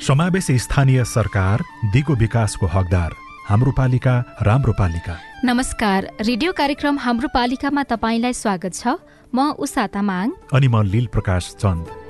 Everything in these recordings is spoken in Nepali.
समावेशी स्थानीय सरकार दिगो विकासको हकदार। हाम्रो पालिका राम्रो पालिका। नमस्कार रेडियो कार्यक्रम हाम्रो पालिकामा तपाईँलाई स्वागत छ। म उषा तामाङ। अनि म लील प्रकाश चन्द।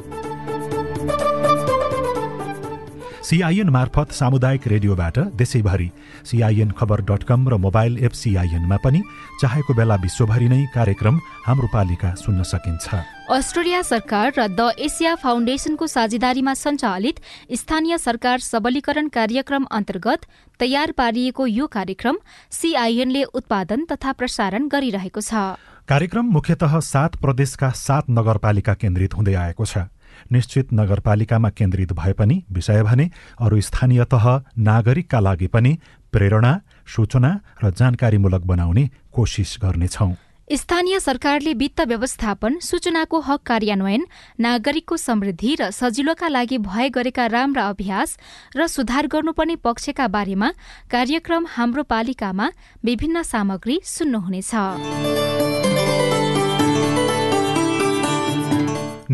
सिआइएन मार्फत सामुदायिक रेडियोबाट देशैभरि सिआइएन खबर डट कम र मोबाइल एप सिआइएनमा पनि चाहेको बेला विश्वभरि नै कार्यक्रम हाम्रो पालिका सुन्न सकिन्छ। अस्ट्रेलिया सरकार र द एसिया फाउन्डेशनको साझेदारीमा सञ्चालित स्थानीय सरकार सबलीकरण कार्यक्रम अन्तर्गत तयार पारिएको यो कार्यक्रम सिआइएनले उत्पादन तथा प्रसारण गरिरहेको छ। कार्यक्रम मुख्यतः सात प्रदेशका सात नगरपालिका केन्द्रित हुँदै आएको छ। निश्चित नगरपालिकामा केन्द्रित भए पनि विषय भने अरू स्थानीय तह नागरिकका लागि पनि प्रेरणा सूचना र जानकारीमूलक बनाउने कोसिस गर्नेछौं। स्थानीय सरकारले वित्त व्यवस्थापन सूचनाको हक कार्यान्वयन नागरिकको समृद्धि र सजिलोका लागि भए गरेका राम्रा अभ्यास र सुधार गर्नुपर्ने पक्षका बारेमा कार्यक्रम हाम्रो पालिकामा विभिन्न सामग्री सुन्नुहुनेछ।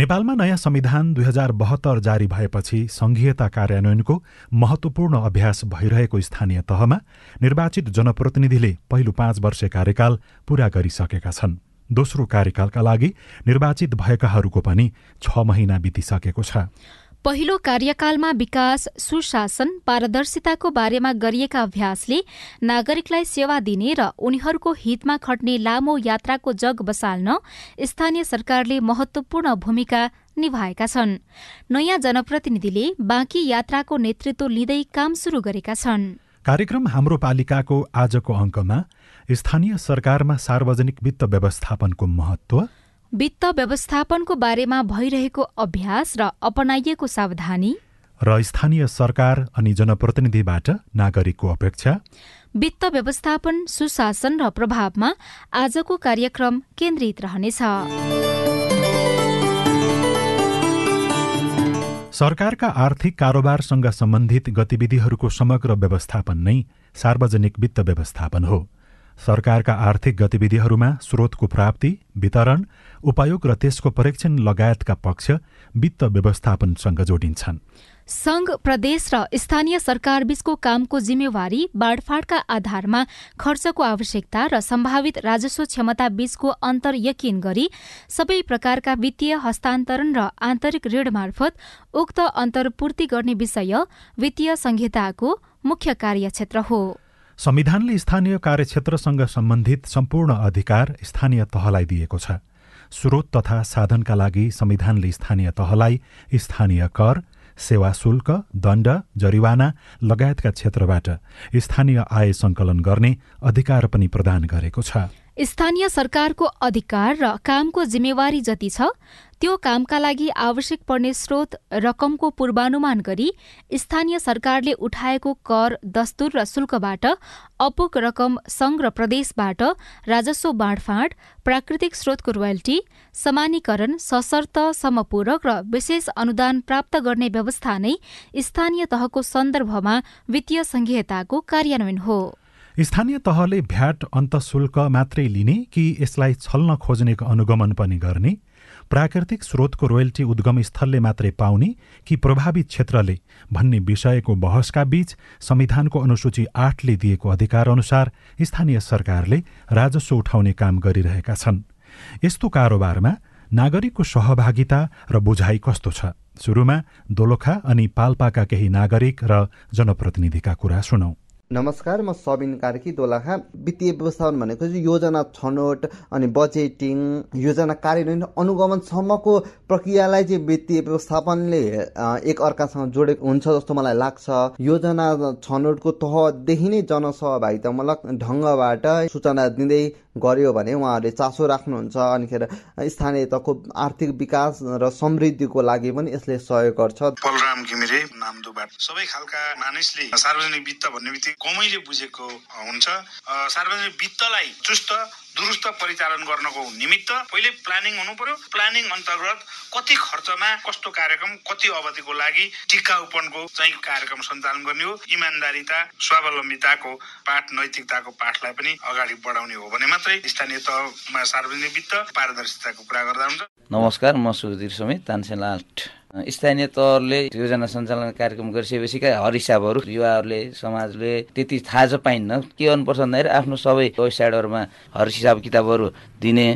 नेपालमा नयाँ संविधान दुई हजार बहत्तर जारी भएपछि संघीयता कार्यान्वयनको महत्वपूर्ण अभ्यास भइरहेको स्थानीय तहमा निर्वाचित जनप्रतिनिधिले पहिलो पाँच वर्ष कार्यकाल पूरा गरिसकेका छन्। दोस्रो कार्यकालका लागि निर्वाचित भएकाहरूको पनि छ महिना बितिसकेको छ। पहिलो कार्यकालमा विकास सुशासन पारदर्शिताको बारेमा गरिएका अभ्यासले नागरिकलाई सेवा दिने र उनीहरूको हितमा खट्ने लामो यात्राको जग बसाल्न स्थानीय सरकारले महत्वपूर्ण भूमिका निभाएका छन्। नयाँ जनप्रतिनिधिले बाँकी यात्राको नेतृत्व लिँदै काम शुरू गरेका छन्। कार्यक्रम हाम्रो पालिकाको आजको अङ्कमा स्थानीय सरकारमा सार्वजनिक वित्त व्यवस्थापनको महत्व वित्त व्यवस्थापनको बारेमा भइरहेको अभ्यास र अपनाइएको सावधानी? र स्थानीय सरकार अनि जनप्रतिनिधिबाट नागरिकको अपेक्षा? वित्त व्यवस्थापन सुशासन र प्रभावमा आजको कार्यक्रम केन्द्रित रहनेछ। सरकारका आर्थिक कारोबारसँग सम्बन्धित गतिविधिहरूको समग्र व्यवस्थापन नै सार्वजनिक वित्त व्यवस्थापन हो। सरकारका आर्थिक गतिविधिहरूमा स्रोतको प्राप्ति वितरण उपयोग र त्यसको परीक्षण लगायतका पक्ष वित्त व्यवस्थापनसँग जोडिन्छन्। संघ प्रदेश र स्थानीय सरकार बीचको कामको जिम्मेवारी बाँडफाँडका आधारमा खर्चको आवश्यकता र सम्भावित राजस्व क्षमता बीचको अन्तर यकिन गरी सबै प्रकारका वित्तीय हस्तान्तरण र आन्तरिक ऋण मार्फत उक्त अन्तर पूर्ति गर्ने विषय वित्तीय संहिताको मुख्य कार्यक्षेत्र हो। संविधानले स्थानीय कार्यक्षेत्रसँग सम्बन्धित सम्पूर्ण अधिकार स्थानीय तहलाई दिएको छ। स्रोत तथा साधनका लागि संविधानले स्थानीय तहलाई स्थानीय कर सेवा शुल्क दण्ड जरिवाना लगायतका क्षेत्रबाट स्थानीय आय सङ्कलन गर्ने अधिकार पनि प्रदान गरेको छ। स्थानीय सरकारको अधिकार र कामको जिम्मेवारी जति छ त्यो कामका लागि आवश्यक पर्ने स्रोत रकमको पूर्वानुमान गरी स्थानीय सरकारले उठाएको कर दस्तुर र शुल्कबाट अपुग रकम संघ र प्रदेशबाट राजस्व बाँडफाँड प्राकृतिक स्रोतको रोयल्टी समानीकरण सशर्त समपूरक र विशेष अनुदान प्राप्त गर्ने व्यवस्था नै स्थानीय तहको सन्दर्भमा वित्तीय संघीयताको कार्यान्वयन हो। स्थानीय तहले भ्याट अन्तशुल्क मात्रै लिने कि यसलाई छल्न खोज्नेको अनुगमन पनि गर्ने प्राकृतिक स्रोतको रोयल्टी उद्गम स्थलले मात्रै पाउने कि प्रभावित क्षेत्रले भन्ने विषयको बहसका बीच संविधानको अनुसूची आठले दिएको अधिकार अनुसार स्थानीय सरकारले राजस्व उठाउने काम गरिरहेका छन्। यस्तो कारोबारमा नागरिकको सहभागिता र बुझाइ कस्तो छ? सुरुमा दोलखा अनि पाल्पाका केही नागरिक र जनप्रतिनिधिका कुरा सुनौ। नमस्कार म सबिन कार्की दोलाखा। वित्तीय व्यवस्थापन भनेको चाहिँ योजना छनौट अनि बजेटिङ योजना कार्यान्वयन अनुगमनसम्मको प्रक्रियालाई चाहिँ वित्तीय व्यवस्थापनले एक अर्कासँग जोडेको हुन्छ जस्तो मलाई लाग्छ। योजना छनौटको तहदेखि नै जनसहभागितामूलक ढङ्गबाट सूचना दिँदै गर्यो भने उहाँहरूले चासो राख्नुहुन्छ अनिखेर स्थानीय तहको आर्थिक विकास र समृद्धिको लागि पनि यसले सहयोग गर्छ। बलराम घिमिरे नामदुबाट। सबै खालका मानिसले सार्वजनिक वित्त भन्ने बित्तिकै कमैले बुझेको हुन्छ। सार्वजनिक वित्तलाई चुस्त दुरुस्त परिचालन गर्नको निमित्त पहिले प्लानिङ हुनु पर्यो प्लानिङ अन्तर्गत कति खर्चमा कस्तो कार्यक्रम कति अवधिको लागि टिकाउपनको चाहिँ कार्यक्रम सञ्चालन गर्ने हो। इमान्दारिता स्वावलम्बिताको पाठ नैतिकताको पाठलाई पनि अगाडि बढाउने हो भने मात्रै स्थानीय तहमा सार्वजनिक वित्त पारदर्शिताको कुरा गर्दा हुन्छ। नमस्कार म सुधीर समेत तानसेन स्थानीय तहले योजना सञ्चालन कार्यक्रम गरिसकेपछिका हर हिसाबहरू युवाहरूले समाजले त्यति थाहा चाहिँ पाइन्न। के गर्नुपर्छ भन्दाखेरि आफ्नो सबै वेबसाइटहरूमा हर हिसाब किताबहरू दिने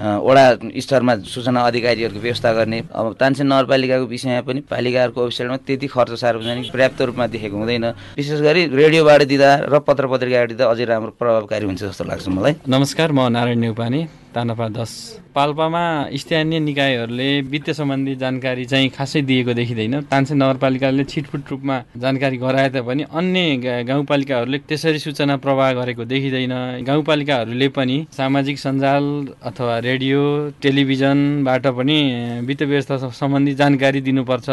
वडा स्तरमा सूचना अधिकारीहरूको व्यवस्था गर्ने। अब तानसेन नगरपालिकाको विषयमा पनि पालिकाहरूको वेबसाइटमा त्यति खर्च सार्वजनिक पर्याप्त रूपमा देखेको हुँदैन। विशेष गरी रेडियोबाट दिँदा र पत्र पत्रिकाबाट दिँदा अझै राम्रो प्रभावकारी हुन्छ जस्तो लाग्छ मलाई। नमस्कार म नारायण नेउपाने। तानापा दस पाल्पामा स्थानीय निकायहरूले वित्तीय सम्बन्धी जानकारी चाहिँ खासै दिएको देखिँदैन। तानसेन नगरपालिकाले छिटफुट रूपमा जानकारी गराए तापनि अन्य गाउँपालिकाहरूले त्यसरी सूचना प्रवाह गरेको देखिँदैन। गाउँपालिकाहरूले पनि सामाजिक सञ्जाल अथवा रेडियो टेलिभिजनबाट पनि वित्त व्यवस्था सम्बन्धी जानकारी दिनुपर्छ।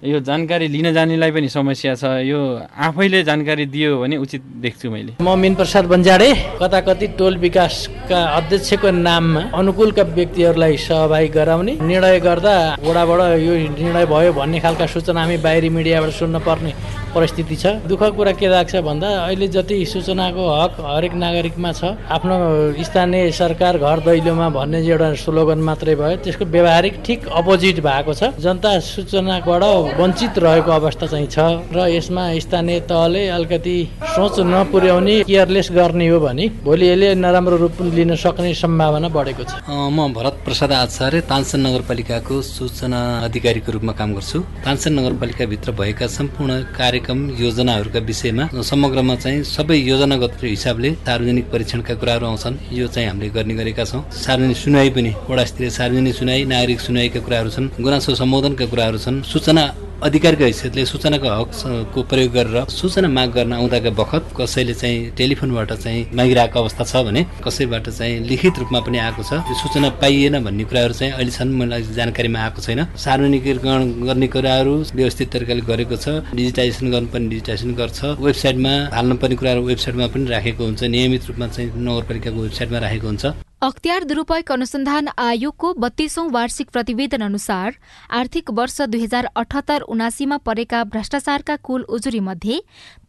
यो जानकारी लिन जानेलाई पनि समस्या छ। यो आफैले जानकारी दियो भने उचित देख्छु मैले। म मिन प्रसाद बन्जाडे कता कति टोल विकासका अध्यक्षको नाममा अनुकूलका व्यक्तिहरूलाई सहभागी गराउने निर्णय गर्दा वडाबाट यो निर्णय भयो भन्ने खालका सूचना हामी बाहिरी मिडियाबाट सुन्न पर्ने परिस्थिति छ। दुःख कुरा के लाग्छ भन्दा अहिले जति सूचनाको हक हरेक नागरिकमा छ आफ्नो स्थानीय सरकार घर दैलोमा भन्ने एउटा स्लोगन मात्रै भयो त्यसको व्यवहारिक ठिक अपोजिट भएको छ। जनता सूचनाबाट वञ्चित रहेको अवस्था चाहिँ छ र यसमा स्थानीय तहले अलिकति सोच नपुर्याउने केयरलेस गर्ने हो भने भोलि यसले नराम्रो रूप लिन सक्ने सम्भावना बढेको छ। म भरत प्रसाद आचार्य तानसेन नगरपालिकाको सूचना अधिकारीको रूपमा काम गर्छु। तानसेन नगरपालिकाभित्र भएका सम्पूर्ण कार्यक्रम योजनाहरूका विषयमा समग्रमा चाहिँ सबै योजनागत हिसाबले सार्वजनिक परीक्षणका कुराहरू आउँछन्। यो चाहिँ हामीले गर्ने गरेका छौँ। सार्वजनिक सुनाइ पनि वडा स्तरीय सार्वजनिक सुनाइ नागरिक सुनाइका कुराहरू छन् गुनासो सम्बोधनका कुराहरू छन्। सूचना अधिकारको हैसियतले सूचनाको हकको प्रयोग गरेर सूचना माग गर्न आउँदाका बखत कसैले चाहिँ टेलिफोनबाट चाहिँ मागिरहेको अवस्था छ भने कसैबाट चाहिँ लिखित रूपमा पनि आएको छ। त्यो सूचना पाइएन भन्ने कुराहरू चाहिँ अहिलेसम्म मलाई जानकारीमा आएको छैन। सार्वजनिकरण गर्ने कुराहरू व्यवस्थित तरिकाले गरेको छ। डिजिटाइजेसन गर्नुपर्ने डिजिटाइजेसन गर्छ। वेबसाइटमा हाल्नुपर्ने कुराहरू वेबसाइटमा पनि राखेको हुन्छ। नियमित रूपमा चाहिँ नगरपालिकाको वेबसाइटमा राखेको हुन्छ। अख्तियार दुरूपयोग अनुसन्धान आयोगको बत्तीसौं वार्षिक प्रतिवेदन अनुसार आर्थिक वर्ष दुई हजार अठहत्तर उनासीमा परेका भ्रष्टाचारका कुल उजुरी मध्ये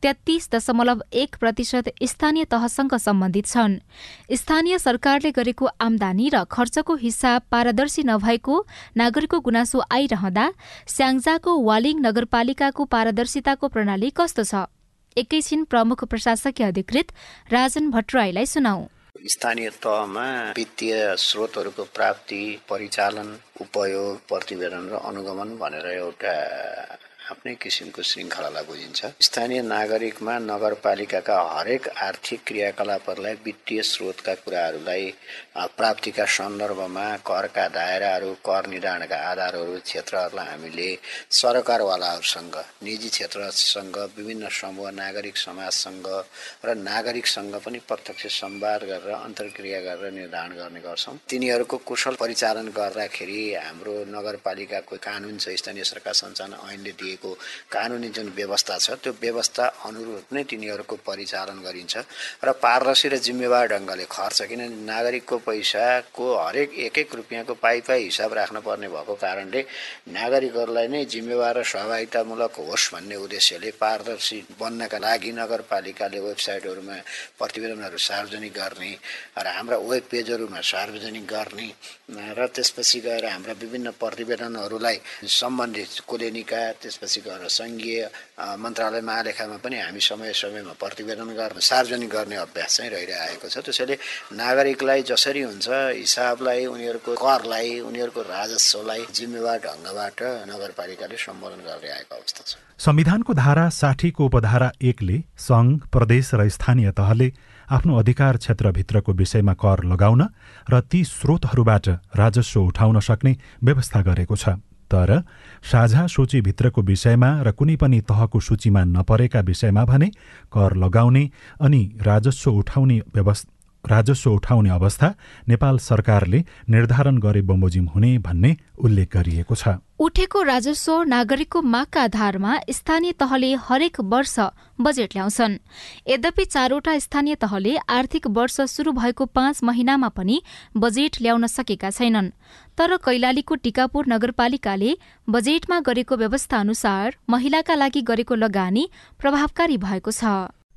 तेत्तीस दशमलव एक प्रतिशत स्थानीय तहसँग सम्बन्धित छन्। स्थानीय सरकारले गरेको आमदानी र खर्चको हिसाब पारदर्शी नभएको नागरिकको गुनासो आइरहँदा स्याङ्जाको वालिङ नगरपालिकाको पारदर्शिताको प्रणाली कस्तो छ? एकैछिन प्रमुख प्रशासकीय अधिकृत राजन भट्टराईलाई सुनाऊ स्थानीय तहमा वित्तीय स्रोतहरूको प्राप्ति परिचालन उपयोग प्रतिवेदन र अनुगमन भनेर एउटा आफ्नै किसिमको श्रृङ्खलालाई बुझिन्छ स्थानीय नागरिकमा नगरपालिकाका हरेक आर्थिक क्रियाकलापहरूलाई वित्तीय स्रोतका कुराहरूलाई प्राप्तिका सन्दर्भमा करका दायराहरू कर निर्धारणका आधारहरू क्षेत्रहरूलाई हामीले सरकारवालाहरूसँग निजी क्षेत्रसँग विभिन्न समूह नागरिक समाजसँग र नागरिकसँग पनि प्रत्यक्ष संवाद गरेर अन्तर्क्रिया गरेर निर्धारण गर्ने गर्छौँ। तिनीहरूको कुशल परिचालन गर्दाखेरि हाम्रो नगरपालिकाको कानुन छ स्थानीय सरकार सञ्चालन ऐनले दिएको दिएको कानुनी जुन व्यवस्था छ त्यो व्यवस्था अनुरूप नै तिनीहरूको परिचालन गरिन्छ र पारदर्शी र जिम्मेवार ढङ्गले खर्च किनभने नागरिकको पैसाको हरेक एक एक रुपियाँको पाइ पाइ हिसाब राख्नुपर्ने भएको कारणले नागरिकहरूलाई नै जिम्मेवार र सहभागितामूलक होस् भन्ने उद्देश्यले पारदर्शी बन्नका लागि नगरपालिकाले वेबसाइटहरूमा प्रतिवेदनहरू सार्वजनिक गर्ने र हाम्रा वेब पेजहरूमा सार्वजनिक गर्ने र त्यसपछि गएर हाम्रा विभिन्न प्रतिवेदनहरूलाई सम्बन्धित कुलेनिका त्यसपछि त्यसपछि सङ्घीय मन्त्रालय महालेखामा पनि हामी समय समयमा प्रतिवेदन गर्न सार्वजनिक गर्ने अभ्यास चाहिँ रहिरहेको छ। त्यसैले नागरिकलाई जसरी हुन्छ हिसाबलाई उनीहरूको करलाई उनीहरूको राजस्वलाई जिम्मेवार ढङ्गबाट नगरपालिकाले सम्बोधन गर्दै आएको अवस्था छ। संविधानको धारा साठीको उपधारा एकले सङ्घ प्रदेश र स्थानीय तहले आफ्नो अधिकार क्षेत्रभित्रको विषयमा कर लगाउन र ती स्रोतहरूबाट राजस्व उठाउन सक्ने व्यवस्था गरेको छ। तर साझा सूचीभित्रको विषयमा र कुनै पनि तहको सूचीमा नपरेका विषयमा भने कर लगाउने अनि राजस्व उठाउने व्यवस्था राजस्व उठाउने अवस्था नेपाल सरकारले निर्धारण गरे बमोजिम हुने भन्ने उल्लेख गरिएको छ। उठेको राजस्व नागरिकको मागका आधारमा स्थानीय तहले हरेक वर्ष बजेट ल्याउँछन्। यद्यपि चारवटा स्थानीय तहले आर्थिक वर्ष शुरू भएको पाँच महिनामा पनि बजेट ल्याउन सकेका छैनन्। तर कैलालीको टिकापुर नगरपालिकाले बजेटमा गरेको व्यवस्था अनुसार महिलाका लागि गरेको लगानी प्रभावकारी भएको छ।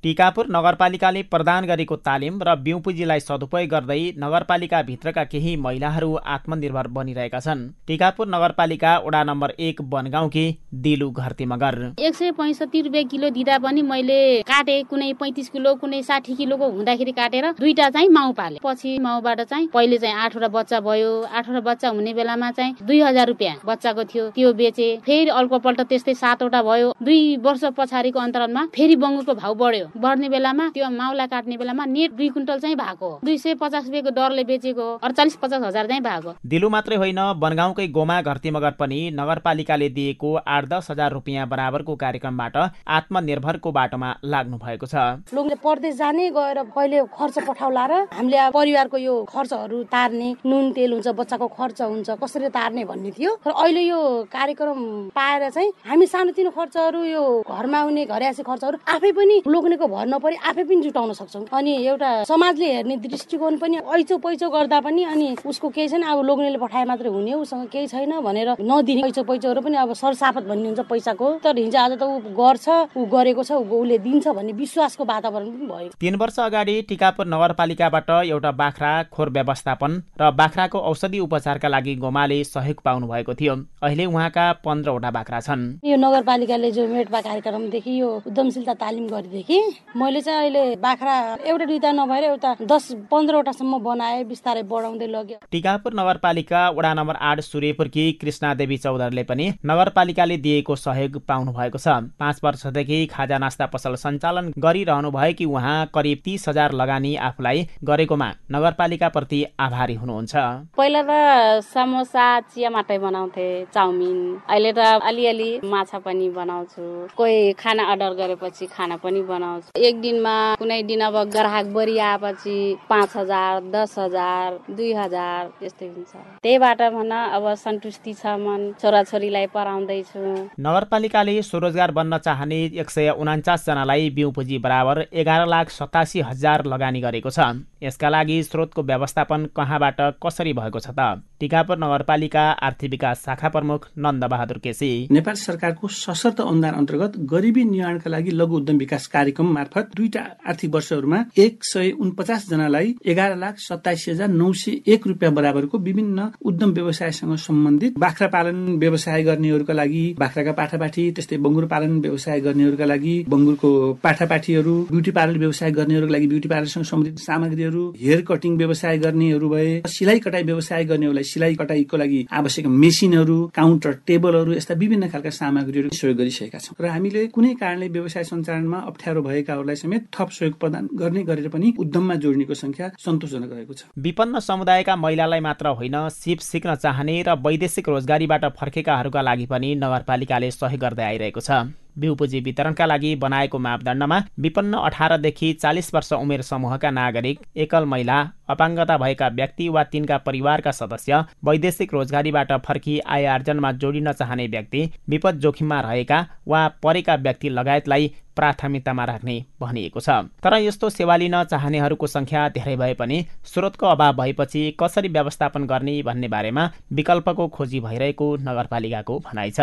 टिकापुर नगरपालिकाले प्रदान गरेको तालिम र बिउ पुँजीलाई सदुपयोग गर्दै नगरपालिकाभित्रका केही महिलाहरू आत्मनिर्भर बनिरहेका छन्। टिकापुर नगरपालिका वडा नम्बर एक बनगाउँकी दिलु घरती मगर एक सय पैँसठी रुपियाँ किलो दिँदा पनि मैले काटे कुनै पैँतिस किलो कुनै साठी किलोको हुँदाखेरि काटेर दुईटा चाहिँ माउ पाले। पछि माउबाट चाहिँ पहिले चाहिँ आठवटा बच्चा भयो। आठवटा बच्चा हुने बेलामा चाहिँ दुई हजार रुपियाँ बच्चाको थियो। त्यो बेचे। फेरि अर्कोपल्ट त्यस्तै सातवटा भयो। दुई वर्ष पछाडिको अन्तरालमा फेरि बङ्गुरको भाउ बढ्यो। बढ्ने बेलामा त्यो माउलाई काट्ने बेलामा नेट दुई कुइन्टल चाहिँ भएको दुई सय पचास रुपियाँको दरले बेचेको अडचालिस पचास हजार चाहिँ भएको। दिलु मात्रै होइन बनगाउँकै गोमा घरती मगर पनि नगरपालिकाले दिएको आठ दस हजार रुपियाँ बराबरको कार्यक्रमबाट आत्मनिर्भरको बाटोमा लाग्नु भएको छ। लोकले परदेश जाने गएर पहिले खर्च पठाउला र हामीले परिवारको यो खर्चहरू तार्ने नुन तेल हुन्छ बच्चाको खर्च हुन्छ कसरी तार्ने भन्ने थियो। र अहिले यो कार्यक्रम पाएर चाहिँ हामी सानोतिनो खर्चहरू यो घरमा आउने घरे खर्चहरू आफै पनि लोग्नेको कसैको भर नपरि आफै पनि जुटाउन सक्छौँ। अनि एउटा समाजले हेर्ने दृष्टिकोण पनि ऐचो पैचो गर्दा पनि अनि उसको केही छैन अब लोग्नेले पठाए मात्रै हुने उसँग केही छैन भनेर नदिने पैचो पैचोहरू पनि अब सरसापत भन्ने हुन्छ पैसाको। तर हिजो आज त ऊ गर्छ ऊ गरेको छ उसले दिन्छ भन्ने विश्वासको वातावरण पनि भयो। तीन वर्ष अगाडि टिकापुर नगरपालिकाबाट एउटा बाख्रा खोर व्यवस्थापन र बाख्राको औषधि उपचारका लागि गोमाले सहयोग पाउनु भएको थियो। अहिले उहाँका पन्ध्रवटा बाख्रा छन्। यो नगरपालिकाले जो मेटपा कार्यक्रमदेखि यो उद्यमशीलता तालिम गरिदेखि मैले चाहिँ अहिले बाख्रा एउटा दुईटा नभएर एउटा दस पन्ध्रवटासम्म बनाएँ बिस्तारै बढाउँदै लग्यो। टिकापुर नगरपालिका वडा नम्बर आठ सूर्यपुरकी कृष्णा देवी चौधरीले पनि नगरपालिकाले दिएको सहयोग पाउनु भएको छ। पाँच वर्षदेखि खाजा नास्ता पसल सञ्चालन गरिरहनु भएकी उहाँ करिब तिस हजार लगानी आफूलाई गरेकोमा नगरपालिका प्रति आभारी हुनुहुन्छ। पहिला त समोसा चिया माटै बनाउँथे चाउमिन। अहिले त अलिअलि माछा पनि बनाउँछु। कोही खाना अर्डर गरेपछि खाना पनि बनाउँछु। एक दिनमा कुनै दिन अब ग्राहक बढी आएपछि पाँच हजार दस हजार दुई हजार त्यस्तै हुन्छ। त्यहीबाट भन अब सन्तुष्टि छ मन छोराछोरीलाई पढाउँदैछु। नगरपालिकाले स्वरोजगार बन्न चाहने एक सय उनाचास जनालाई बिउ पुँजी बराबर एघार लाख सतासी हजार लगानी गरेको छ। यसका लागि स्रोतको व्यवस्थापन कहाँबाट कसरी भएको छ त? टिकापुर नगरपालिका आर्थिक विकास शाखा प्रमुख नन्द बहादुर केसी। नेपाल सरकारको सशर्त अनुदान अन्तर्गत गरिबी निर्माणका लागि लघु उद्यम विकास कार्यक्रम मार्फत दुईटा आर्थिक वर्षहरूमा एक सय उनपचास जनालाई एघार लाख सत्ताइस हजार नौ सय एक रुपियाँ बराबरको विभिन्न उद्यम व्यवसायसँग सम्बन्धित बाख्रा पालन व्यवसाय गर्नेहरूका लागि बाख्राका पाठापाठी त्यस्तै बङ्गुर पालन व्यवसाय गर्नेहरूका लागि बङ्गुरको पाठापाठीहरू ब्युटी पार्लर व्यवसाय गर्नेहरूको लागि ब्युटी पार्लरसँग सम्बन्धित सामग्रीहरू हेयर कटिङ व्यवसाय गर्नेहरू भए सिलाइ कटाई व्यवसाय गर्नेहरूलाई सिलाइ कटाईको लागि आवश्यक मेसिनहरू काउन्टर टेबलहरू यस्ता विभिन्न खालका सामग्रीहरू सहयोग गरिसकेका छौँ। र हामीले कुनै कारणले व्यवसाय सञ्चालनमा अप्ठ्यारो भएका महिलाहरूलाई समेत थप सहयोग प्रदान गर्ने गरेर पनि उद्यममा जोड्नेको संख्या सन्तोषजनक रहेको छ। विपन्न समुदायका महिलालाई मात्र होइन सिप सिक्न चाहने र वैदेशिक रोजगारीबाट फर्केकाहरूका लागि पनि नगरपालिकाले सहयोग गर्दै आइरहेको छ। बिउ पुँजी वितरणका लागि बनाएको मापदण्डमा विपन्न अठारदेखि चालिस वर्ष उमेर समूहका नागरिक एकल महिला अपाङ्गता भएका व्यक्ति वा तिनका परिवारका सदस्य वैदेशिक रोजगारीबाट फर्की आय आर्जनमा जोडिन चाहने व्यक्ति विपद जोखिममा रहेका वा परेका व्यक्ति लगायतलाई प्राथमिकतामा राख्ने भनिएको छ। तर यस्तो सेवा लिन चाहनेहरूको संख्या धेरै भए पनि स्रोतको अभाव भएपछि कसरी व्यवस्थापन गर्ने भन्ने बारेमा विकल्पको खोजी भइरहेको नगरपालिकाको भनाइ छ।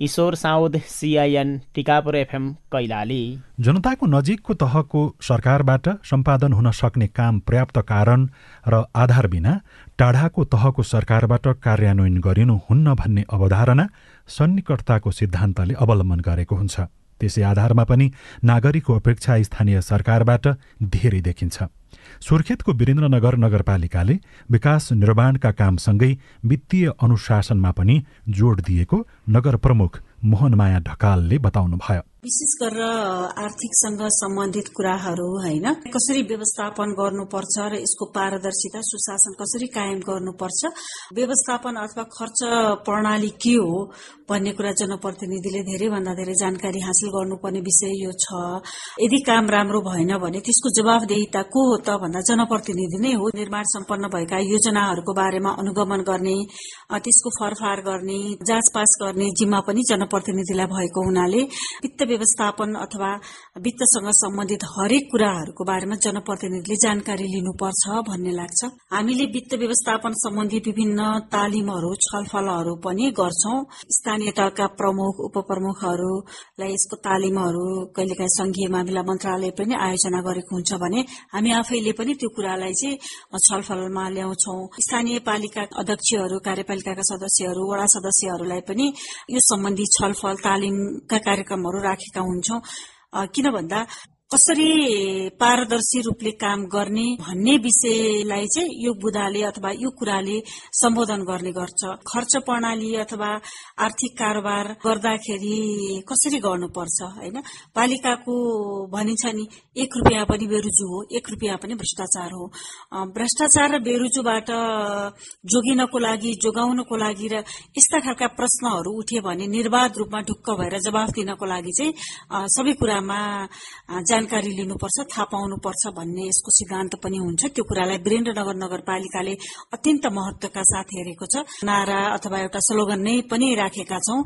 Ishwar Saud CIN Tikapur FM Kailali. जनताको नजिकको तहको सरकारबाट सम्पादन हुन सक्ने काम पर्याप्त कारण र आधार बिना टाढाको तहको सरकारबाट कार्यान्वयन गरिनु हुन्न भन्ने अवधारणा सन्निकटताको सिद्धान्तले अवलम्बन गरेको हुन्छ। त्यसै आधारमा पनि नागरिकको अपेक्षा स्थानीय सरकारबाट धेरै देखिन्छ। सुर्खेतको वीरेन्द्रनगर नगरपालिकाले विकास निर्माणका कामसँगै वित्तीय अनुशासनमा पनि जोड दिएको नगर प्रमुख मोहनमाया ढकालले बताउनुभयो। विशेष गरेर आर्थिकसँग सम्बन्धित कुराहरू होइन? कसरी व्यवस्थापन गर्नुपर्छ र यसको पारदर्शिता सुशासन कसरी कायम गर्नुपर्छ? व्यवस्थापन अथवा खर्च प्रणाली के हो भन्ने कुरा जनप्रतिनिधिले धेरैभन्दा धेरै जानकारी हासिल गर्नुपर्ने विषय यो छ। यदि काम राम्रो भएन भने त्यसको जवाबदेहिता को हो त भन्दा जनप्रतिनिधि नै हो। निर्माण सम्पन्न भएका योजनाहरूको बारेमा अनुगमन गर्ने त्यसको फरफार गर्ने जाँच पास गर्ने जिम्मा पनि जनप्रतिनिधिलाई भएको हुनाले वित्त व्यवस्थापन अथवा वित्तसँग सम्बन्धित हरेक कुराहरूको बारेमा जनप्रतिनिधिले जानकारी लिनुपर्छ भन्ने लाग्छ। हामीले वित्त व्यवस्थापन सम्बन्धी विभिन्न तालिमहरू छलफलहरू पनि गर्छौं। स्थानीय तहका प्रमुख उपप्रमुखहरूलाई यसको तालिमहरू कहिलेकाहीँ संघीय मामिला मन्त्रालय पनि आयोजना गरेको हुन्छ भने हामी आफैले पनि त्यो कुरालाई चाहिँ छलफलमा ल्याउँछौ। स्थानीय पालिका अध्यक्षहरू कार्यपालिकाका सदस्यहरू वडा सदस्यहरूलाई पनि यो सम्बन्धी छलफल तालिमका कार्यक्रमहरू राखेका हुन्छौं किन भन्दा कसरी पारदर्शी रूपले काम गर्ने भन्ने विषयलाई चाहिँ यो बुदाले अथवा यो कुराले सम्बोधन गर्ने गर्छ। खर्च प्रणाली अथवा आर्थिक कारोबार गर्दाखेरि कसरी गर्नुपर्छ होइन? पालिकाको भनिन्छ नि एक रुपियाँ पनि बेरुजु हो एक रुपियाँ पनि भ्रष्टाचार हो। भ्रष्टाचार र बेरुजुबाट जोगिनको लागि जोगाउनको लागि र यस्ता खालका प्रश्नहरू उठ्यो भने निर्वाध रूपमा ढुक्क भएर जवाफ दिनको लागि चाहिँ सबै कुरामा जानकारी लिनुपर्छ थाहा पाउनुपर्छ भन्ने यसको सिद्धान्त पनि हुन्छ। त्यो कुरालाई वीरेन्द्रनगर नगरपालिकाले अत्यन्त महत्वका साथ हेरेको छ। नारा अथवा एउटा स्लोगन नै पनि राखेका छौं।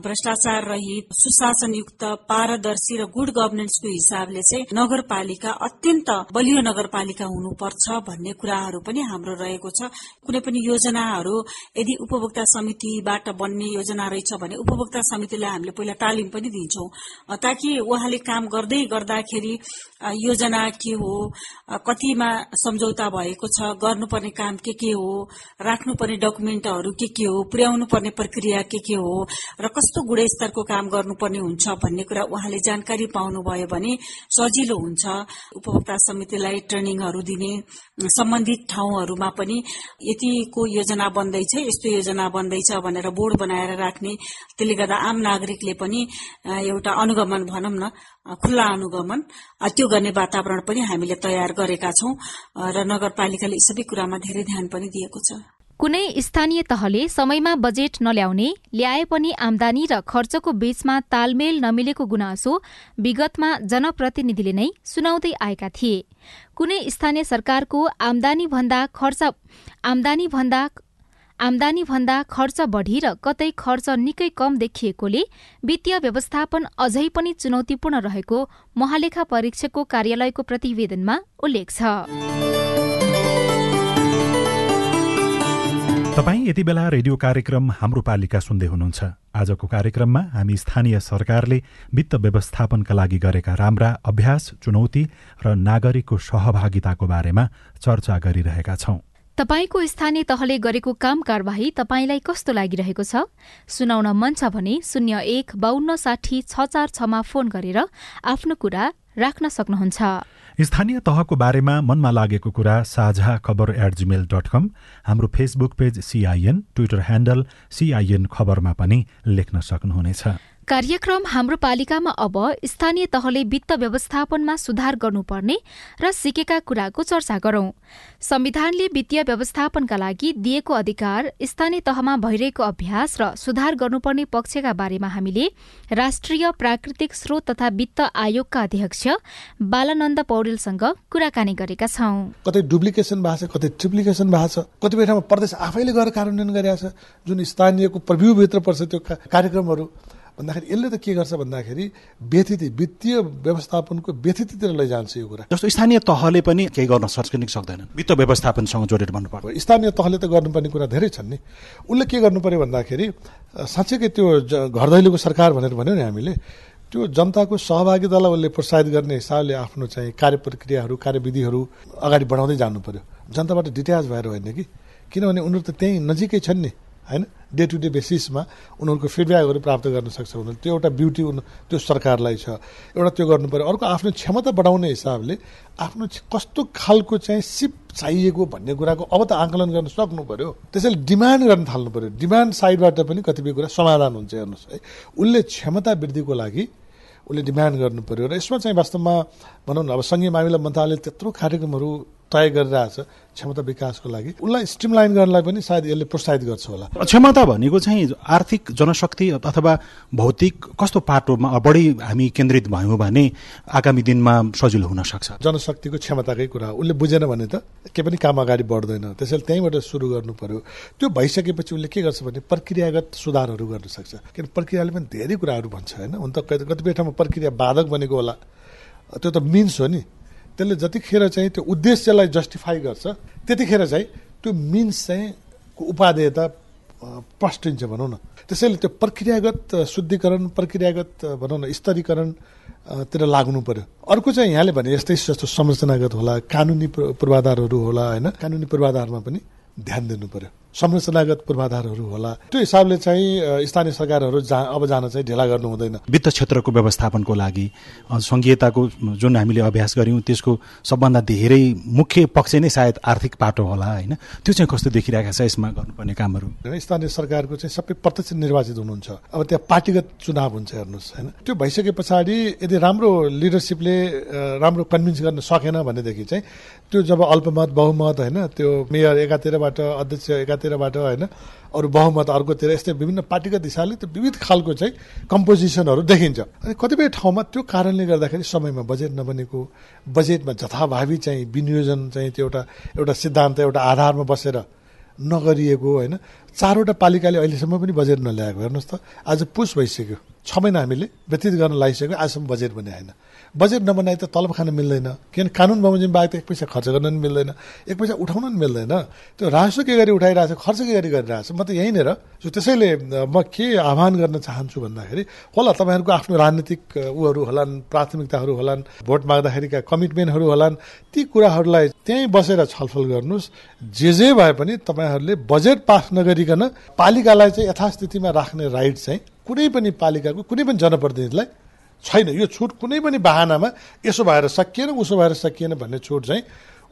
भ्रष्टाचार रहित सुशासनयुक्त पारदर्शी र गुड गभर्नेन्सको हिसाबले चाहिँ नगरपालिका अत्यन्त बलियो नगरपालिका हुनुपर्छ भन्ने कुराहरू पनि हाम्रो रहेको छ। कुनै पनि योजनाहरू यदि उपभोक्ता समितिबाट बन्ने योजना रहेछ भने उपभोक्ता समितिलाई हामीले पहिला तालिम पनि दिन्छौं। ताकि उहाँले काम गर्दै गर्दाखेरि योजना के हो? कतिमा सम्झौता भएको छ? गर्नुपर्ने काम के के हो? राख्नुपर्ने डकुमेन्टहरू के के हो? पुर्याउनु पर्ने प्रक्रिया के के हो? र कस्तो गुणस्तरको काम गर्नुपर्ने हुन्छ भन्ने कुरा उहाँले जानकारी पाउनुभयो भने सजिलो हुन्छ। उपभोक्ता समितिलाई ट्रेनिङहरू दिने सम्बन्धित ठाउँहरूमा पनि यतिको योजना बन्दैछ यस्तो योजना बन्दैछ भनेर बोर्ड बनाएर राख्ने त्यसले गर्दा आम नागरिकले पनि एउटा अनुगमन भनौँ न खुल्ला अनुगमन त्यो गर्ने वातावरण पनि हामीले तयार गरेका छौं र नगरपालिकाले सबै कुरामा धेरै ध्यान पनि दिएको छ। कुनै स्थानीय तहले समयमा बजेट नल्याउने ल्याए पनि आमदानी र खर्चको बीचमा तालमेल नमिलेको गुनासो विगतमा जनप्रतिनिधिले नै सुनाउँदै आएका थिए। कुनै स्थानीय सरकारको आमदानी भन्दा खर्च आमदानी भन्दा आमदानी भन्दा खर्च बढ़ी र कतै खर्च निकै कम देखिएकोले वित्तीय व्यवस्थापन अझै पनि चुनौतीपूर्ण रहेको महालेखा परीक्षकको कार्यालयको प्रतिवेदनमा उल्लेख छ। तपाईँ यति बेला रेडियो कार्यक्रम हाम्रो पालिका सुन्दै हुनुहुन्छ। आजको कार्यक्रममा हामी स्थानीय सरकारले वित्त व्यवस्थापनका लागि गरेका राम्रा अभ्यास चुनौती र नागरिकको सहभागिताको बारेमा चर्चा गरिरहेका छौं। तपाईँको स्थानीय तहले गरेको काम कारवाही तपाईँलाई कस्तो लागिरहेको छ? सुनाउन मन छ भने शून्य एक बान्न साठी छ चार छमा फोन गरेर आफ्नो कुरा राख्न सक्नुहुन्छ। स्थानीय तहको बारेमा मनमा लागेको कुरा साझा खबर एट जिमेल डट कम हाम्रो Facebook page CIN Twitter handle CIN खबरमा पनि लेख्न सक्नुहुनेछ। कार्यक्रम हाम्रो पालिकामा अब स्थानीय तहले वित्त व्यवस्थापनमा सुधार गर्नुपर्ने र सिकेका कुराको चर्चा गरौं। संविधानले वित्तीय व्यवस्थापनका लागि दिएको अधिकार स्थानीय तहमा भइरहेको अभ्यास र सुधार गर्नुपर्ने पक्षका बारेमा हामीले राष्ट्रिय प्राकृतिक स्रोत तथा वित्त आयोगका अध्यक्ष बालानन्द पौडेलसँग कुराकानी गरेका छौं। कतै डुप्लिकेसन भएको छ कतै ट्रिप्लिकेसन भएको छ कतिपय ठाउँमा प्रदेश आफैले गएर कार्यान्वयन गरिरहेको छ जुन स्थानीयको प्रभ्यूभित्र पर्छ त्यो कार्यक्रमहरू। भन्दाखेरि यसले त के गर्छ भन्दाखेरि व्यथिति वित्तीय व्यवस्थापनको व्यथितितिर लैजान्छ यो कुरा। जस्तो स्थानीय तहले पनि केही गर्न सक्छ सक्दैनन्। वित्त व्यवस्थापनसँग जोडेर भन्नु पर्यो स्थानीय तहले त गर्नुपर्ने कुरा धेरै छन् नि। उसले के गर्नु पर्यो भन्दाखेरि साँच्चैकै त्यो घर दैलोको सरकार भनेर भन्यो नि हामीले त्यो जनताको सहभागितालाई उसले प्रोत्साहित गर्ने हिसाबले आफ्नो चाहिँ कार्य प्रक्रियाहरू कार्यविधिहरू अगाडि बढाउँदै जानु पर्यो जनताबाट डिट्याच भएर होइन कि? किनभने उनीहरू त त्यहीँ नजिकै छन् नि। होइन डे टु डे बेसिसमा उनीहरूको फिडब्याकहरू प्राप्त गर्न सक्छ उनीहरू त्यो एउटा ब्युटी त्यो सरकारलाई छ। एउटा त्यो गर्नु पऱ्यो अर्को आफ्नो क्षमता बढाउने हिसाबले आफ्नो कस्तो खालको चाहिँ सिप चाहिएको भन्ने कुराको अब त आकलन गर्न सक्नु पऱ्यो त्यसैले डिमान्ड गर्न थाल्नु पऱ्यो डिमान्ड साइडबाट पनि कतिपय कुरा समाधान हुन्छ हेर्नुहोस् है। उसले क्षमता वृद्धिको लागि उसले डिमान्ड गर्नु पर्यो। र यसमा चाहिँ वास्तवमा भनौँ न अब सङ्घीय मामिला मन्त्रालयले त्यत्रो कार्यक्रमहरू तय गरिरहेछ क्षमता विकासको लागि। उसलाई स्ट्रिमलाइन गर्नलाई पनि सायद यसले प्रोत्साहित गर्छ होला। क्षमता भनेको चाहिँ आर्थिक जनशक्ति अथवा भौतिक कस्तो पाटोमा बढी हामी केन्द्रित भयौँ भने आगामी दिनमा सजिलो हुन सक्छ। जनशक्तिको क्षमताकै कुरा उसले बुझेन भने त के पनि काम अगाडि बढ्दैन। त्यसैले त्यहीँबाट सुरु गर्नु पर्यो। त्यो भइसकेपछि उसले के गर्छ भने प्रक्रियागत सुधारहरू गर्न सक्छ। किन प्रक्रियाले पनि धेरै कुराहरू भन्छ होइन? हुन त कतिपय ठाउँमा प्रक्रिया बाधक बनेको होला। त्यो त मिन्स हो नि। त्यसले जतिखेर चाहिँ त्यो उद्देश्यलाई जस्टिफाई गर्छ त्यतिखेर चाहिँ त्यो मिन्स चाहिँ उपादेयता प्रष्टिन्छ भनौँ न। त्यसैले त्यो प्रक्रियागत शुद्धिकरण प्रक्रियागत भनौँ न स्तरीकरण तिर लाग्नु पर्यो। अर्को चाहिँ यहाँले भने यस्तै जस्तो संरचनागत होला कानुनी पूर्वाधारहरू होला होइन? कानुनी पूर्वाधारमा पनि ध्यान दिनु पर्यो। संरचनागत पूर्वाधारहरू होला। त्यो हिसाबले चाहिँ स्थानीय सरकारहरू जा अब जान चाहिँ ढिला गर्नु हुँदैन। वित्त क्षेत्रको व्यवस्थापनको लागि सङ्घीयताको जुन हामीले अभ्यास गऱ्यौँ त्यसको सबभन्दा धेरै मुख्य पक्ष नै सायद आर्थिक पाटो होला होइन? त्यो चाहिँ कस्तो देखिरहेको छ यसमा गर्नुपर्ने कामहरू? स्थानीय सरकारको चाहिँ सबै प्रत्यक्ष निर्वाचित हुनुहुन्छ। अब त्यहाँ पार्टीगत चुनाव हुन्छ हेर्नुहोस् होइन? त्यो भइसके पछाडि यदि राम्रो लिडरसिपले राम्रो कन्भिन्स गर्न सकेन भनेदेखि चाहिँ त्यो जब अल्पमत बहुमत होइन? त्यो मेयर एकातिरबाट अध्यक्ष एकातिरबाट होइन अरू बहुमत अर्कोतिर यस्तै विभिन्न पार्टीगत हिसाबले त्यो विविध खालको चाहिँ कम्पोजिसनहरू देखिन्छ। अनि कतिपय ठाउँमा त्यो कारणले गर्दाखेरि समयमा बजेट नबनेको बजेटमा जथाभावी चाहिँ विनियोजन चाहिँ त्यो एउटा एउटा सिद्धान्त एउटा आधारमा बसेर नगरिएको होइन। चारवटा पालिकाले अहिलेसम्म पनि बजेट नल्याएको हेर्नुहोस् त आज पुस भइसक्यो। छ महिना हामीले व्यतीत गर्न लगाइसक्यो आजसम्म बजेट बने होइन। बजेट नबनाए त तलब खान मिल्दैन। किन कानुन बमोजिम बाहेक त एक पैसा खर्च गर्न पनि मिल्दैन। एक पैसा उठाउन पनि मिल्दैन। त्यो राजस्व के गरी उठाइरहेको छ खर्च के गरी गरिरहेको छ म त यहीँनिर त्यसैले म के आह्वान गर्न चाहन्छु भन्दाखेरि होला तपाईँहरूको आफ्नो राजनीतिक उहरू होलान् प्राथमिकताहरू होलान् भोट माग्दाखेरिका कमिटमेन्टहरू होलान् ती कुराहरूलाई त्यहीँ बसेर छलफल गर्नुहोस्। जे जे भए पनि तपाईँहरूले बजेट पास नगरिकन पालिकालाई चाहिँ यथास्थितिमा राख्ने राइट चाहिँ कुनै पनि पालिकाको कुनै पनि जनप्रतिनिधिलाई छैन। यो छुट कुनै पनि बाहनामा यसो भएर सकिएन उसो भएर सकिएन भन्ने छुट चाहिँ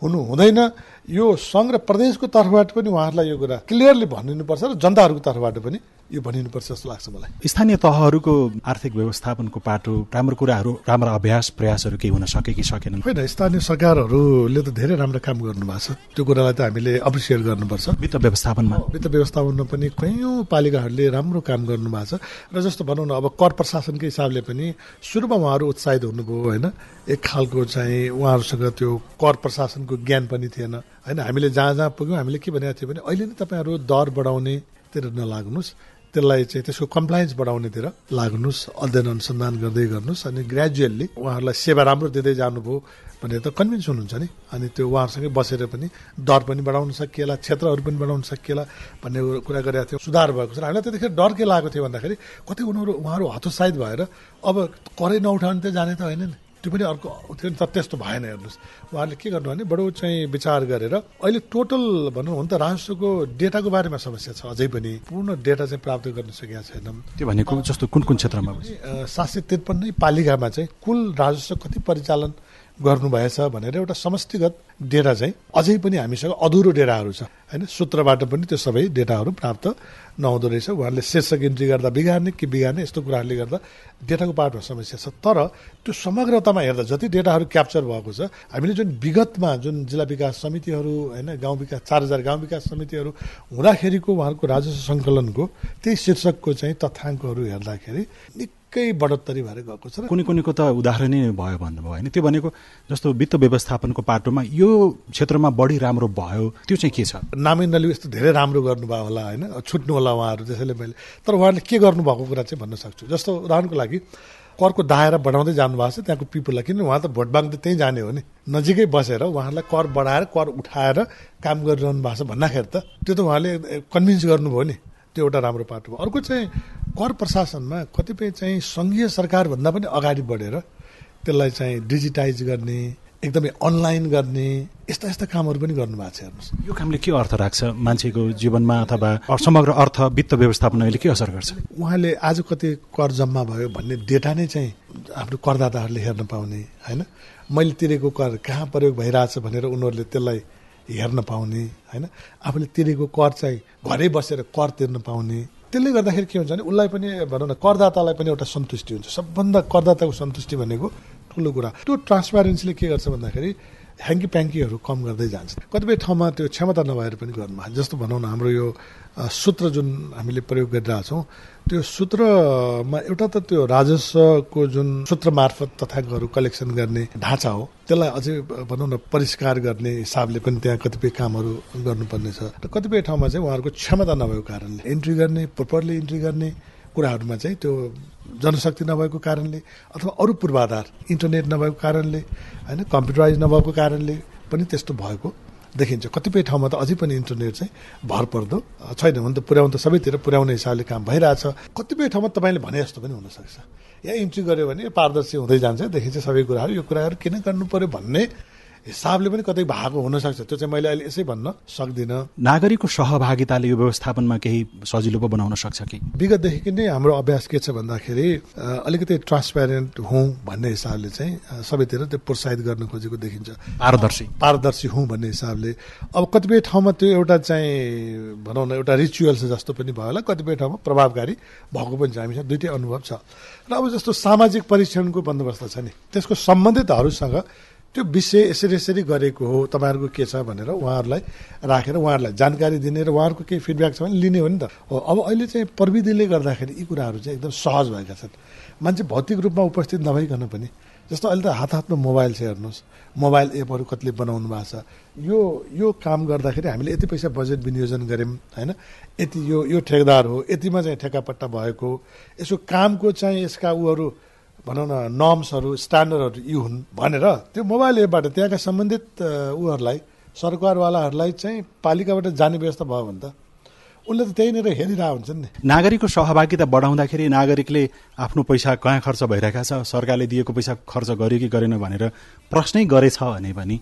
हुनु हुँदैन। यो सङ्घ र प्रदेशको तर्फबाट पनि उहाँहरूलाई यो कुरा क्लियरली भनिदिनुपर्छ र जनताहरूको तर्फबाट पनि यो भनिनुपर्छ जस्तो लाग्छ मलाई। स्थानीय तहहरूको आर्थिक व्यवस्थापनको पाटो राम्रो कुराहरू राम्रो अभ्यास प्रयासहरू केही हुन सके कि सकेनन्? होइन स्थानीय सरकारहरूले त धेरै राम्रो काम गर्नुभएको छ। त्यो कुरालाई त हामीले अप्रिसिएट गर्नुपर्छ। वित्त व्यवस्थापनमा? वित्त व्यवस्थापनमा पनि कैयौँ पालिकाहरूले राम्रो काम गर्नुभएको छ। र जस्तो भनौँ न अब कर प्रशासनकै हिसाबले पनि सुरुमा उहाँहरू उत्साहित हुनुभयो होइन। एक खालको चाहिँ उहाँहरूसँग त्यो कर प्रशासनको ज्ञान पनि थिएन। होइन हामीले जहाँ जहाँ पुग्यौँ हामीले के भनेको थियो भने अहिले नै तपाईँहरू दर बढाउनेतिर नलाग्नुहोस्। त्यसलाई चाहिँ त्यसको कम्प्लायन्स बढाउनेतिर लाग्नुहोस् अध्ययन अनुसन्धान गर्दै गर्नुहोस् अनि ग्रेजुअल्ली उहाँहरूलाई सेवा राम्रो दिँदै जानुभयो भनेर त कन्भिन्स हुनुहुन्छ नि? अनि त्यो उहाँहरूसँगै बसेर पनि दर पनि बढाउन सकिएला क्षेत्रहरू पनि बढाउन सकिएला भन्ने कुरा गरेका थियौँ। सुधार भएको छ। हामीलाई त्यतिखेर डर के लागेको थियो भन्दाखेरि कति उनीहरू उहाँहरू हतोत्साहित भएर अब करै नउठाउने त जाने त होइन नि। त्यो पनि अर्को त्यो त त्यस्तो भएन हेर्नुहोस्। उहाँहरूले के गर्नु भने बडो चाहिँ विचार गरेर अहिले टोटल भनौँ हुन त राजस्वको डेटाको बारेमा समस्या छ अझै पनि। पूर्ण डेटा चाहिँ प्राप्त गर्न सकेका छैनौँ त्यो भनेको जस्तो कुन कुन क्षेत्रमा सात सय त्रिपन्नै पालिकामा चाहिँ कुल राजस्व कति परिचालन गर्नुभएछ भनेर एउटा समष्टिगत डेटा चाहिँ अझै पनि हामीसँग अधुरो डेटाहरू छ। होइन? सूत्रबाट पनि त्यो सबै डेटाहरू प्राप्त नहुँदो रहेछ। उहाँहरूले शीर्षक इन्ट्री गर्दा बिगार्ने कि बिगार्ने यस्तो कुराहरूले गर्दा डेटाको पार्टमा समस्या छ। तर त्यो समग्रतामा हेर्दा जति डेटाहरू क्याप्चर भएको छ हामीले जुन विगतमा जुन जिल्ला विकास समितिहरू होइन गाउँ विकास चार हजार गाउँ विकास समितिहरू हुँदाखेरिको उहाँहरूको राजस्व सङ्कलनको त्यही शीर्षकको चाहिँ तथ्याङ्कहरू हेर्दाखेरि निकै बढोत्तरी भएर गएको छ कुनै कुनैको त उदाहरणै भयो भन्नुभयो होइन। त्यो भनेको जस्तो वित्त व्यवस्थापनको पाटोमा यो क्षेत्रमा बढी राम्रो भयो त्यो चाहिँ के छ? नामै नलिउ यस्तो धेरै राम्रो गर्नुभयो होला होइन छुट्नु होला उहाँहरू त्यसैले मैले। तर उहाँहरूले के गर्नुभएको कुरा चाहिँ भन्न सक्छु। जस्तो उदाहरणको लागि करको दायरा बढाउँदै जानुभएको छ त्यहाँको पिपुललाई। किन उहाँ त भोट माग्दै त्यहीँ जाने हो नि। नजिकै बसेर उहाँहरूलाई कर बढाएर कर उठाएर काम गरिरहनु भएको छ भन्दाखेरि त त्यो त उहाँले कन्भिन्स गर्नुभयो नि। त्यो एउटा राम्रो पाटो हो। अर्को चाहिँ कर प्रशासनमा कतिपय चाहिँ सङ्घीय सरकारभन्दा पनि अगाडि बढेर त्यसलाई चाहिँ डिजिटाइज गर्ने एकदमै अनलाइन गर्ने यस्ता यस्ता कामहरू पनि गर्नुभएको छ हेर्नुहोस्। यो कामले के अर्थ राख्छ? मान्छेको जीवनमा अथवा समग्र अर्थ वित्त व्यवस्थापन अहिले के असर गर्छ? उहाँले आज कति कर जम्मा भयो भन्ने डेटा नै चाहिँ आफ्नो करदाताहरूले हेर्न पाउने होइन? मैले तिरेको कर कहाँ प्रयोग भइरहेछ भनेर उनीहरूले त्यसलाई हेर्न पाउने होइन? आफूले तिरेको कर चाहिँ घरै बसेर कर तिर्न पाउने। त्यसले गर्दाखेरि के हुन्छ भने उसलाई पनि भनौँ न करदातालाई पनि एउटा सन्तुष्टि हुन्छ। सबभन्दा करदाताको सन्तुष्टि भनेको ठुलो कुरा। त्यो ट्रान्सपारेन्सीले के गर्छ भन्दाखेरि ह्याङ्की प्याङ्कीहरू कम गर्दै जान्छ कतिपय ठाउँमा त्यो क्षमता नभएर पनि गर्नुभएको जस्तो भनौँ न हाम्रो यो सूत्र जुन हामीले प्रयोग गरिरहेछौँ त्यो सूत्रमा एउटा त त्यो राजस्वको जुन सूत्र मार्फत तथ्याङ्कहरू कलेक्सन गर्ने ढाँचा हो त्यसलाई अझै भनौँ न परिष्कार गर्ने हिसाबले पनि त्यहाँ कतिपय कामहरू गर्नुपर्ने छ र कतिपय ठाउँमा चाहिँ उहाँहरूको क्षमता नभएको कारणले इन्ट्री गर्ने प्रोपरली इन्ट्री गर्ने कुराहरूमा चाहिँ त्यो जनशक्ति नभएको कारणले अथवा अरू पूर्वाधार इन्टरनेट नभएको कारणले होइन कम्प्युटराइज नभएको कारणले पनि त्यस्तो भएको देखिन्छ। कतिपय ठाउँमा त अझै पनि इन्टरनेट चाहिँ भर पर्दो छैन। भने त पुर्याउनु त सबैतिर पुर्याउने हिसाबले काम भइरहेछ। कतिपय ठाउँमा तपाईँले भने जस्तो पनि हुनसक्छ। यहाँ इन्ट्री गऱ्यो भने पारदर्शी हुँदै जान्छ। देखिन्छ सबै कुराहरू। यो कुराहरू किन गर्नु पर्यो भन्ने हिसाबले पनि कतै भएको हुनसक्छ। त्यो चाहिँ मैले अहिले यसै भन्न सक्दिनँ। नागरिकको सहभागिताले यो व्यवस्थापनमा केही सजिलो पो बनाउन सक्छ कि? विगतदेखि नै हाम्रो अभ्यास के छ भन्दाखेरि अलिकति ट्रान्सप्यारेन्ट हुँ भन्ने हिसाबले चाहिँ सबैतिर त्यो प्रोत्साहित गर्न खोजेको देखिन्छ। पारदर्शी। पारदर्शी हुँ भन्ने हिसाबले। अब कतिपय ठाउँमा त्यो एउटा चाहिँ भनौँ न एउटा रिचुअल्स जस्तो पनि भयो होला। कतिपय ठाउँमा प्रभावकारी भएको पनि छ। हामीसँग दुइटै अनुभव छ। र अब जस्तो सामाजिक परीक्षणको बन्दोबस्त छ नि त्यसको सम्बन्धितहरूसँग त्यो विषय यसरी यसरी गरेको हो। तपाईँहरूको के छ भनेर उहाँहरूलाई राखेर उहाँहरूलाई जानकारी दिने र उहाँहरूको केही फिडब्याक छ भने लिने हो नि त। हो अब अहिले चाहिँ प्रविधिले गर्दाखेरि यी कुराहरू चाहिँ एकदम सहज भएका छन्। मान्छे भौतिक रूपमा उपस्थित नभइकन पनि जस्तो अहिले त हात हातमा मोबाइल छ हेर्नुहोस्। मोबाइल एपहरू कतिले बनाउनु भएको छ। यो यो काम गर्दाखेरि हामीले यति पैसा बजेट विनियोजन गऱ्यौँ होइन? यति यो यो ठेकदार हो यतिमा चाहिँ ठेकापट्टा भएको यसो कामको चाहिँ यसका उहरू भनौँ न नर्म्सहरू स्ट्यान्डर्डहरू यी हुन् भनेर त्यो मोबाइल एपबाट त्यहाँका सम्बन्धित उहरूलाई सरकारवालाहरूलाई चाहिँ पालिकाबाट जाने व्यवस्था भयो भने त उसले त त्यहीँनिर हेरिरहेको हुन्छ नि। नागरिकको सहभागिता बढाउँदाखेरि नागरिकले आफ्नो पैसा कहाँ खर्च भइरहेको छ सरकारले दिएको पैसा खर्च गर्यो कि गरेन भनेर प्रश्नै गरेछ भने पनि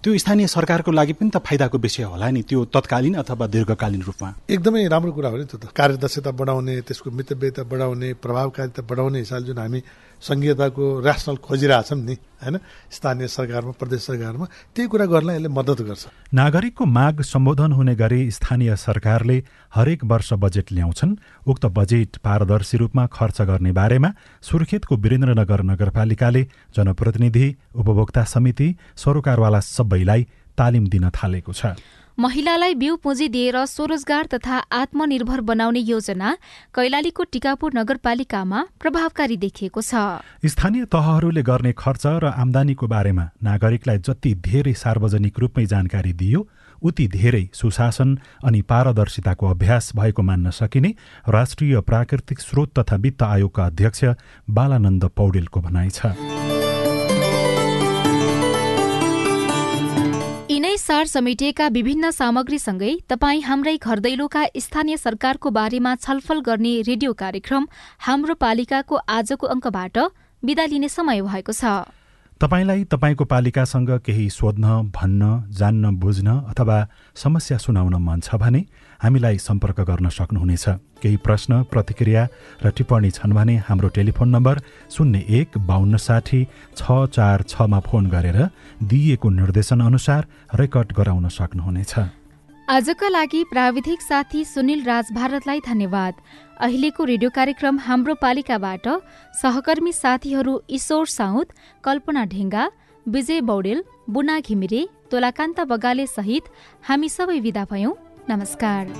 त्यो स्थानीय सरकारको लागि पनि त फाइदाको विषय होला नि त्यो तत्कालीन अथवा दीर्घकालीन रूपमा। एकदमै राम्रो कुरा हो नि त्यो त। कार्यदक्षता बढाउने त्यसको मितव्ययता बढाउने प्रभावकारिता बढाउने हिसाबले जुन हामी सङ्घीयताको ऱ्यासनल खोजिरहेछौँ नि होइन? स्थानीय सरकारमा प्रदेश सरकारमा त्यही कुरा गर्न यसले मद्दत गर्छ। नागरिकको माग सम्बोधन हुने गरी स्थानीय सरकारले हरेक वर्ष बजेट ल्याउँछन्। उक्त बजेट पारदर्शी रूपमा खर्च गर्ने बारेमा सुर्खेतको वीरेन्द्रनगर नगरपालिकाले जनप्रतिनिधि उपभोक्ता समिति सरोकारवाला सबैलाई तालिम दिन थालेको छ। महिलालाई बिउ पुँजी दिएर स्वरोजगार तथा आत्मनिर्भर बनाउने योजना कैलालीको टिकापुर नगरपालिकामा प्रभावकारी देखिएको छ। स्थानीय तहहरूले गर्ने खर्च र आमदानीको बारेमा नागरिकलाई जति धेरै सार्वजनिक रूपमै जानकारी दियो उति धेरै सुशासन अनि पारदर्शिताको अभ्यास भएको मान्न सकिने राष्ट्रिय प्राकृतिक स्रोत तथा वित्त आयोगका अध्यक्ष बालानन्द पौडेलको भनाइ छ। यिनै सार समेटिएका विभिन्न सामग्रीसँगै तपाईँ हाम्रै घर दैलोका स्थानीय सरकारको बारेमा छलफल गर्ने रेडियो कार्यक्रम हाम्रो पालिकाको आजको अङ्कबाट विदा लिने समय भएको छ। तपाईँलाई तपाईँको पालिकासँग केही सोध्न भन्न जान्न बुझ्न अथवा समस्या सुनाउन मन छ भने हामीलाई सम्पर्क गर्न सक्नुहुनेछ। केही प्रश्न प्रतिक्रिया र टिप्पणी छन् भने हाम्रो टेलिफोन नम्बर शून्य एक बाहन्न साठी छ चार छमा फोन गरेर दिइएको निर्देशन अनुसार रेकर्ड गराउन सक्नुहुनेछ। आजका लागि प्राविधिक साथी सुनिल राज भारतलाई धन्यवाद। अहिलेको रेडियो कार्यक्रम हाम्रो पालिकाबाट सहकर्मी साथीहरू ईश्वर साउद कल्पना ढेङ्गा विजय बौडेल बुना घिमिरे तोलाकान्त बगाले सहित हामी सबै विदा भयौं। नमस्कार।